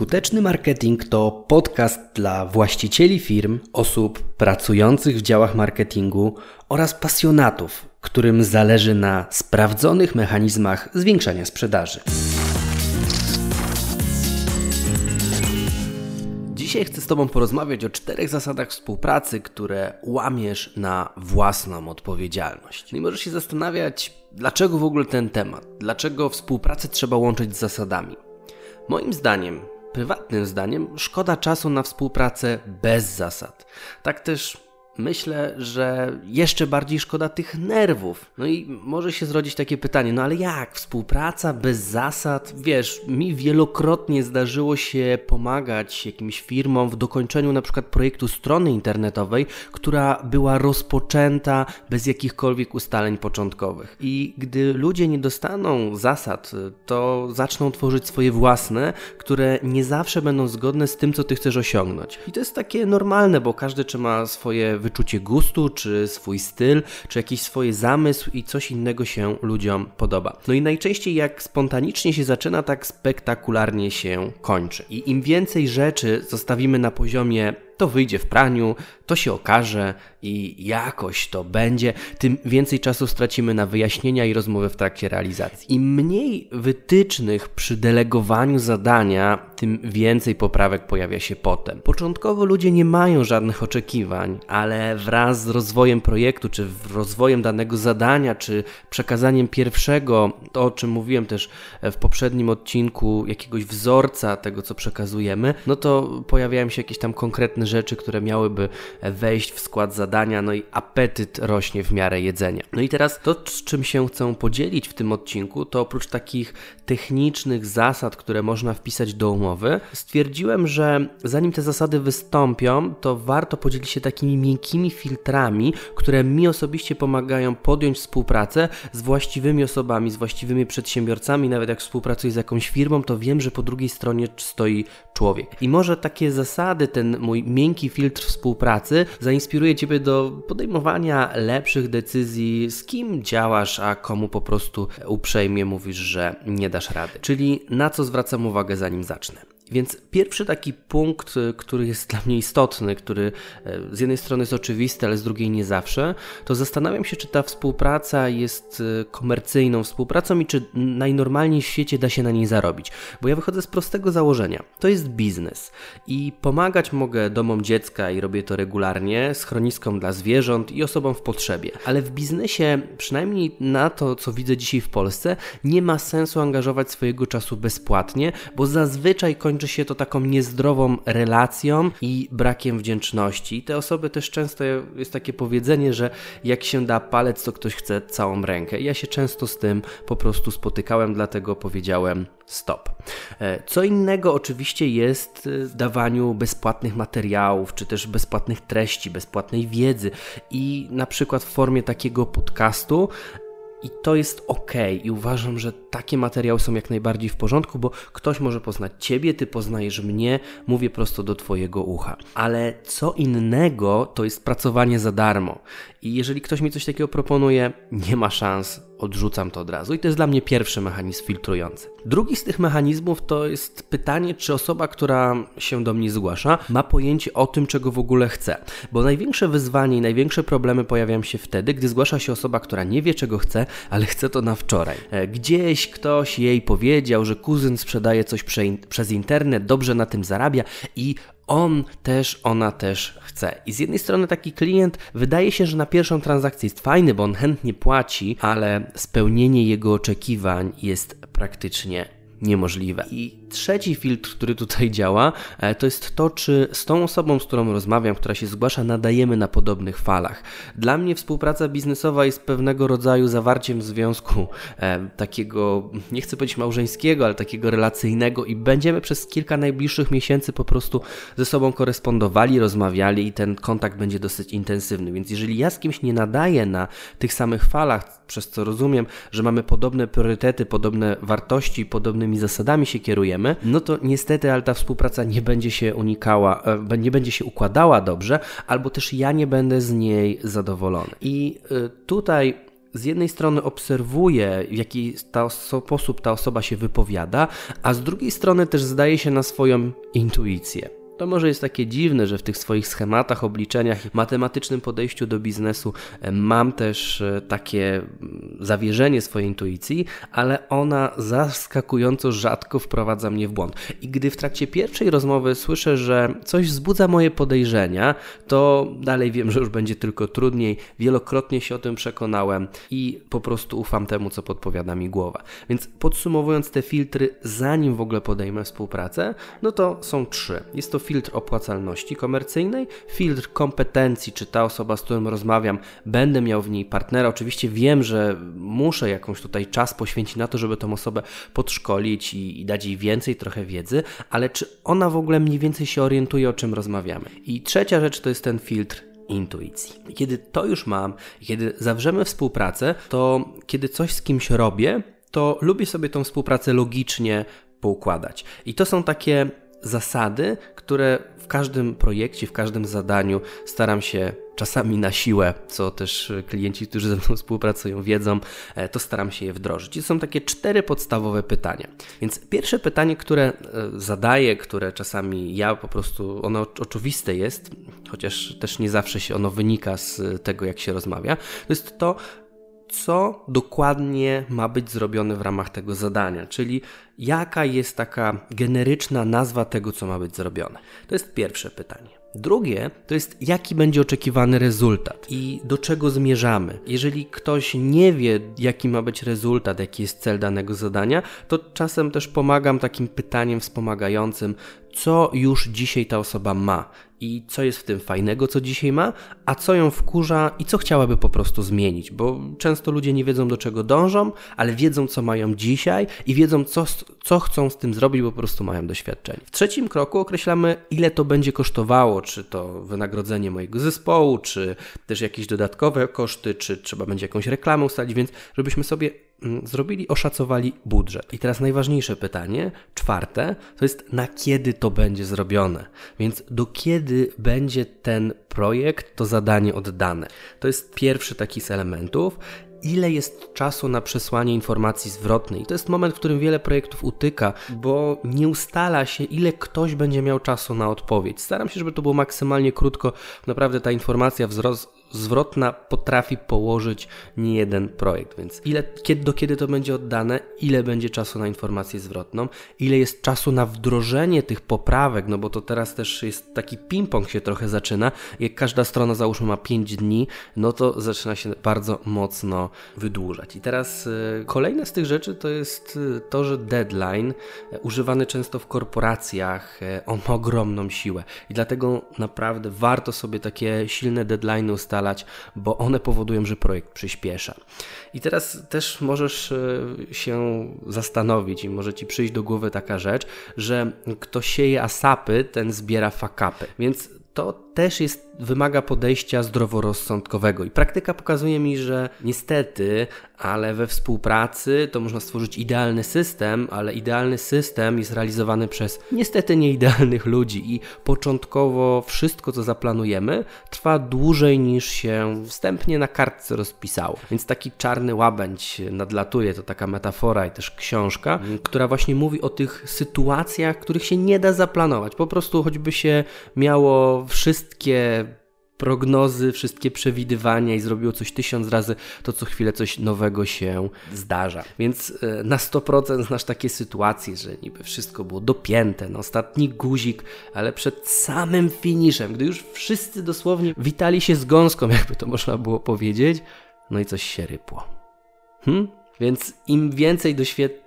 Skuteczny marketing to podcast dla właścicieli firm, osób pracujących w działach marketingu oraz pasjonatów, którym zależy na sprawdzonych mechanizmach zwiększania sprzedaży. Dzisiaj chcę z Tobą porozmawiać o czterech zasadach współpracy, które łamiesz na własną odpowiedzialność. No i możesz się zastanawiać, dlaczego w ogóle ten temat, dlaczego współpracę trzeba łączyć z zasadami. Moim zdaniem, prywatnym zdaniem, szkoda czasu na współpracę bez zasad. Tak też myślę, że jeszcze bardziej szkoda tych nerwów. No i może się zrodzić takie pytanie, no ale jak? Współpraca bez zasad? Wiesz, mi wielokrotnie zdarzyło się pomagać jakimś firmom w dokończeniu na przykład projektu strony internetowej, która była rozpoczęta bez jakichkolwiek ustaleń początkowych. I gdy ludzie nie dostaną zasad, to zaczną tworzyć swoje własne, które nie zawsze będą zgodne z tym, co ty chcesz osiągnąć. I to jest takie normalne, bo każdy czy ma swoje wyczucie gustu, czy swój styl, czy jakiś swój zamysł i coś innego się ludziom podoba. No i najczęściej jak spontanicznie się zaczyna, tak spektakularnie się kończy. I im więcej rzeczy zostawimy na poziomie to wyjdzie w praniu, to się okaże i jakoś to będzie, tym więcej czasu stracimy na wyjaśnienia i rozmowy w trakcie realizacji. Im mniej wytycznych przy delegowaniu zadania, tym więcej poprawek pojawia się potem. Początkowo ludzie nie mają żadnych oczekiwań, ale wraz z rozwojem projektu, czy rozwojem danego zadania, czy przekazaniem pierwszego, to o czym mówiłem też w poprzednim odcinku, jakiegoś wzorca tego, co przekazujemy, no to pojawiają się jakieś tam konkretne rzeczy, które miałyby wejść w skład zadania, no i apetyt rośnie w miarę jedzenia. No i teraz to, z czym się chcę podzielić w tym odcinku, to oprócz takich technicznych zasad, które można wpisać do umowy, stwierdziłem, że zanim te zasady wystąpią, to warto podzielić się takimi miękkimi filtrami, które mi osobiście pomagają podjąć współpracę z właściwymi osobami, z właściwymi przedsiębiorcami. Nawet jak współpracuję z jakąś firmą, to wiem, że po drugiej stronie stoi człowiek. I może takie zasady, ten mój miękki filtr współpracy zainspiruje Ciebie do podejmowania lepszych decyzji, z kim działasz, a komu po prostu uprzejmie mówisz, że nie dasz rady. Czyli na co zwracam uwagę, zanim zacznę. Więc pierwszy taki punkt, y, który jest dla mnie istotny, który e, z jednej strony jest oczywisty, ale z drugiej nie zawsze, to zastanawiam się, czy ta współpraca jest y, komercyjną współpracą i czy najnormalniej w świecie da się na niej zarobić. Bo ja wychodzę z prostego założenia. To jest biznes i pomagać mogę domom dziecka i robię to regularnie, schroniskom dla zwierząt i osobom w potrzebie. Ale w biznesie, przynajmniej na to, co widzę dzisiaj w Polsce, nie ma sensu angażować swojego czasu bezpłatnie, bo zazwyczaj kończy kończy się to taką niezdrową relacją i brakiem wdzięczności. I te osoby też często jest takie powiedzenie, że jak się da palec, to ktoś chce całą rękę. Ja się często z tym po prostu spotykałem, dlatego powiedziałem stop. E, co innego oczywiście jest w dawaniu bezpłatnych materiałów, czy też bezpłatnych treści, bezpłatnej wiedzy i na przykład w formie takiego podcastu i to jest ok, i uważam, że takie materiały są jak najbardziej w porządku, bo ktoś może poznać Ciebie, Ty poznajesz mnie, mówię prosto do Twojego ucha. Ale co innego to jest pracowanie za darmo. I jeżeli ktoś mi coś takiego proponuje, nie ma szans, odrzucam to od razu. I to jest dla mnie pierwszy mechanizm filtrujący. Drugi z tych mechanizmów to jest pytanie, czy osoba, która się do mnie zgłasza, ma pojęcie o tym, czego w ogóle chce. Bo największe wyzwanie i największe problemy pojawiają się wtedy, gdy zgłasza się osoba, która nie wie, czego chce, ale chce to na wczoraj. E, gdzieś ktoś jej powiedział, że kuzyn sprzedaje coś prze, przez internet, dobrze na tym zarabia i on też, ona też chce. I z jednej strony taki klient wydaje się, że na pierwszą transakcję jest fajny, bo on chętnie płaci, ale spełnienie jego oczekiwań jest praktycznie niemożliwe. I trzeci filtr, który tutaj działa, e, to jest to, czy z tą osobą, z którą rozmawiam, która się zgłasza, nadajemy na podobnych falach. Dla mnie współpraca biznesowa jest pewnego rodzaju zawarciem związku e, takiego, nie chcę powiedzieć małżeńskiego, ale takiego relacyjnego i będziemy przez kilka najbliższych miesięcy po prostu ze sobą korespondowali, rozmawiali i ten kontakt będzie dosyć intensywny. Więc jeżeli ja z kimś nie nadaję na tych samych falach, przez co rozumiem, że mamy podobne priorytety, podobne wartości, podobnymi zasadami się kierujemy, no to niestety, ale ta współpraca nie będzie się unikała, e, nie będzie się układała dobrze, albo też ja nie będę z niej zadowolony. I e, tutaj z jednej strony obserwuję, w jaki ta sposób ta osoba się wypowiada, a z drugiej strony też zdaje się na swoją intuicję. To może jest takie dziwne, że w tych swoich schematach, obliczeniach, matematycznym podejściu do biznesu e, mam też e, takie mm, zawierzenie swojej intuicji, ale ona zaskakująco rzadko wprowadza mnie w błąd. I gdy w trakcie pierwszej rozmowy słyszę, że coś wzbudza moje podejrzenia, to dalej wiem, że już będzie tylko trudniej. Wielokrotnie się o tym przekonałem i po prostu ufam temu, co podpowiada mi głowa. Więc podsumowując te filtry, zanim w ogóle podejmę współpracę, no to są trzy. Jest to filtr opłacalności komercyjnej, filtr kompetencji, czy ta osoba, z którą rozmawiam, będę miał w niej partnera. Oczywiście wiem, że muszę jakąś tutaj czas poświęcić na to, żeby tą osobę podszkolić i, i dać jej więcej trochę wiedzy, ale czy ona w ogóle mniej więcej się orientuje, o czym rozmawiamy. I trzecia rzecz to jest ten filtr intuicji. Kiedy to już mam, kiedy zawrzemy współpracę, to kiedy coś z kimś robię, to lubię sobie tą współpracę logicznie poukładać. I to są takie zasady, które w każdym projekcie, w każdym zadaniu staram się czasami na siłę, co też klienci, którzy ze mną współpracują, wiedzą, e, to staram się je wdrożyć. I są takie cztery podstawowe pytania. Więc pierwsze pytanie, które e, zadaję, które czasami ja po prostu, ono oczywiste jest, chociaż też nie zawsze się ono wynika z tego, jak się rozmawia, to jest to, co dokładnie ma być zrobione w ramach tego zadania, czyli jaka jest taka generyczna nazwa tego, co ma być zrobione. To jest pierwsze pytanie. Drugie to jest, jaki będzie oczekiwany rezultat i do czego zmierzamy. Jeżeli ktoś nie wie, jaki ma być rezultat, jaki jest cel danego zadania, to czasem też pomagam takim pytaniem wspomagającym, co już dzisiaj ta osoba ma i co jest w tym fajnego, co dzisiaj ma, a co ją wkurza i co chciałaby po prostu zmienić, bo często ludzie nie wiedzą do czego dążą, ale wiedzą co mają dzisiaj i wiedzą co, co chcą z tym zrobić, bo po prostu mają doświadczenie. W trzecim kroku określamy ile to będzie kosztowało, czy to wynagrodzenie mojego zespołu, czy też jakieś dodatkowe koszty, czy trzeba będzie jakąś reklamę ustalić, więc żebyśmy sobie zrobili, oszacowali budżet. I teraz najważniejsze pytanie, czwarte, to jest na kiedy to będzie zrobione. Więc do kiedy będzie ten projekt, to zadanie oddane. To jest pierwszy taki z elementów ile jest czasu na przesłanie informacji zwrotnej. To jest moment, w którym wiele projektów utyka, bo nie ustala się, ile ktoś będzie miał czasu na odpowiedź. Staram się, żeby to było maksymalnie krótko. Naprawdę ta informacja wzrost, zwrotna potrafi położyć nie jeden projekt, więc ile, kiedy, do kiedy to będzie oddane, ile będzie czasu na informację zwrotną, ile jest czasu na wdrożenie tych poprawek, no bo to teraz też jest taki ping-pong się trochę zaczyna, jak każda strona załóżmy ma 5 dni, no to zaczyna się bardzo mocno wydłużać. I teraz y, kolejne z tych rzeczy to jest y, to, że deadline y, używany często w korporacjach, on ma ogromną siłę. I dlatego naprawdę warto sobie takie silne deadline bo one powodują, że projekt przyspiesza. I teraz też możesz e, się zastanowić i może ci przyjść do głowy taka rzecz, że kto sieje asapy, ten zbiera fakapy. Więc to też jest, wymaga podejścia zdroworozsądkowego. I praktyka pokazuje mi, że niestety, ale we współpracy to można stworzyć idealny system, ale idealny system jest realizowany przez niestety nieidealnych ludzi i początkowo wszystko, co zaplanujemy, trwa dłużej niż się wstępnie na kartce rozpisało. Więc taki czarny łabędź nadlatuje, to taka metafora i też książka, która właśnie mówi o tych sytuacjach, których się nie da zaplanować. Po prostu choćby się miało wszystkie prognozy, wszystkie przewidywania i zrobiło coś tysiąc razy, to co chwilę coś nowego się zdarza. Więc e, na 100% znasz takie sytuacje, że niby wszystko było dopięte, na ostatni guzik, ale przed samym finiszem, gdy już wszyscy dosłownie witali się z gąską, jakby to można było powiedzieć, no i coś się rypło. Hm? Więc im więcej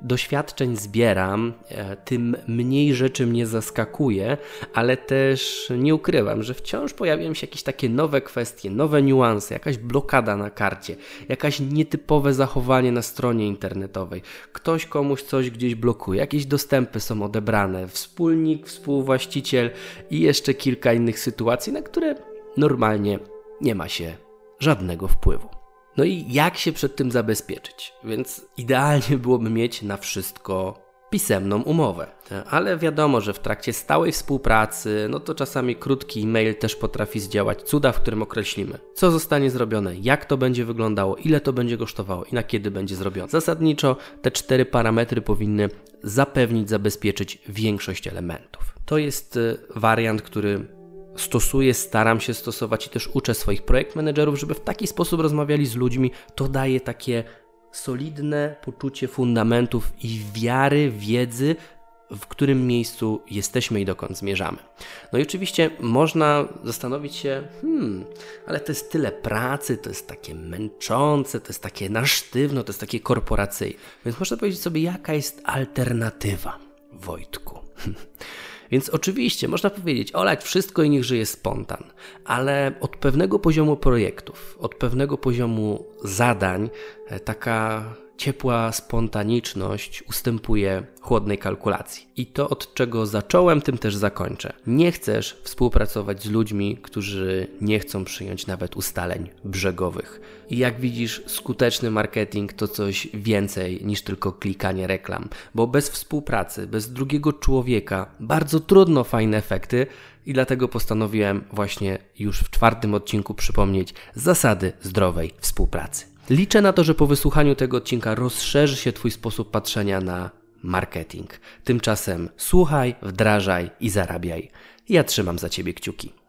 doświadczeń zbieram, e, tym mniej rzeczy mnie zaskakuje, ale też nie ukrywam, że wciąż pojawiają się jakieś takie nowe kwestie, nowe niuanse, jakaś blokada na karcie, jakaś nietypowe zachowanie na stronie internetowej. Ktoś komuś coś gdzieś blokuje, jakieś dostępy są odebrane, wspólnik, współwłaściciel i jeszcze kilka innych sytuacji, na które normalnie nie ma się żadnego wpływu. No i jak się przed tym zabezpieczyć? Więc idealnie byłoby mieć na wszystko pisemną umowę. Ale wiadomo, że w trakcie stałej współpracy, no to czasami krótki e-mail też potrafi zdziałać cuda, w którym określimy, co zostanie zrobione, jak to będzie wyglądało, ile to będzie kosztowało i na kiedy będzie zrobione. Zasadniczo te cztery parametry powinny zapewnić, zabezpieczyć większość elementów. To jest y, wariant, który stosuję, staram się stosować i też uczę swoich projekt żeby w taki sposób rozmawiali z ludźmi. To daje takie solidne poczucie fundamentów i wiary, wiedzy, w którym miejscu jesteśmy i dokąd zmierzamy. No i oczywiście można zastanowić się, hmm, ale to jest tyle pracy, to jest takie męczące, to jest takie na sztywno, to jest takie korporacyjne. Więc można powiedzieć sobie, jaka jest alternatywa, Wojtku. Więc oczywiście można powiedzieć, olać wszystko i niech żyje spontan, ale od pewnego poziomu projektów, od pewnego poziomu zadań, taka ciepła spontaniczność ustępuje chłodnej kalkulacji. I to, od czego zacząłem, tym też zakończę. Nie chcesz współpracować z ludźmi, którzy nie chcą przyjąć nawet ustaleń brzegowych. I jak widzisz, skuteczny marketing to coś więcej niż tylko klikanie reklam, bo bez współpracy, bez drugiego człowieka bardzo trudno fajne efekty. I dlatego postanowiłem właśnie już w czwartym odcinku przypomnieć zasady zdrowej współpracy. Liczę na to, że po wysłuchaniu tego odcinka rozszerzy się Twój sposób patrzenia na marketing. Tymczasem słuchaj, wdrażaj i zarabiaj. Ja trzymam za Ciebie kciuki.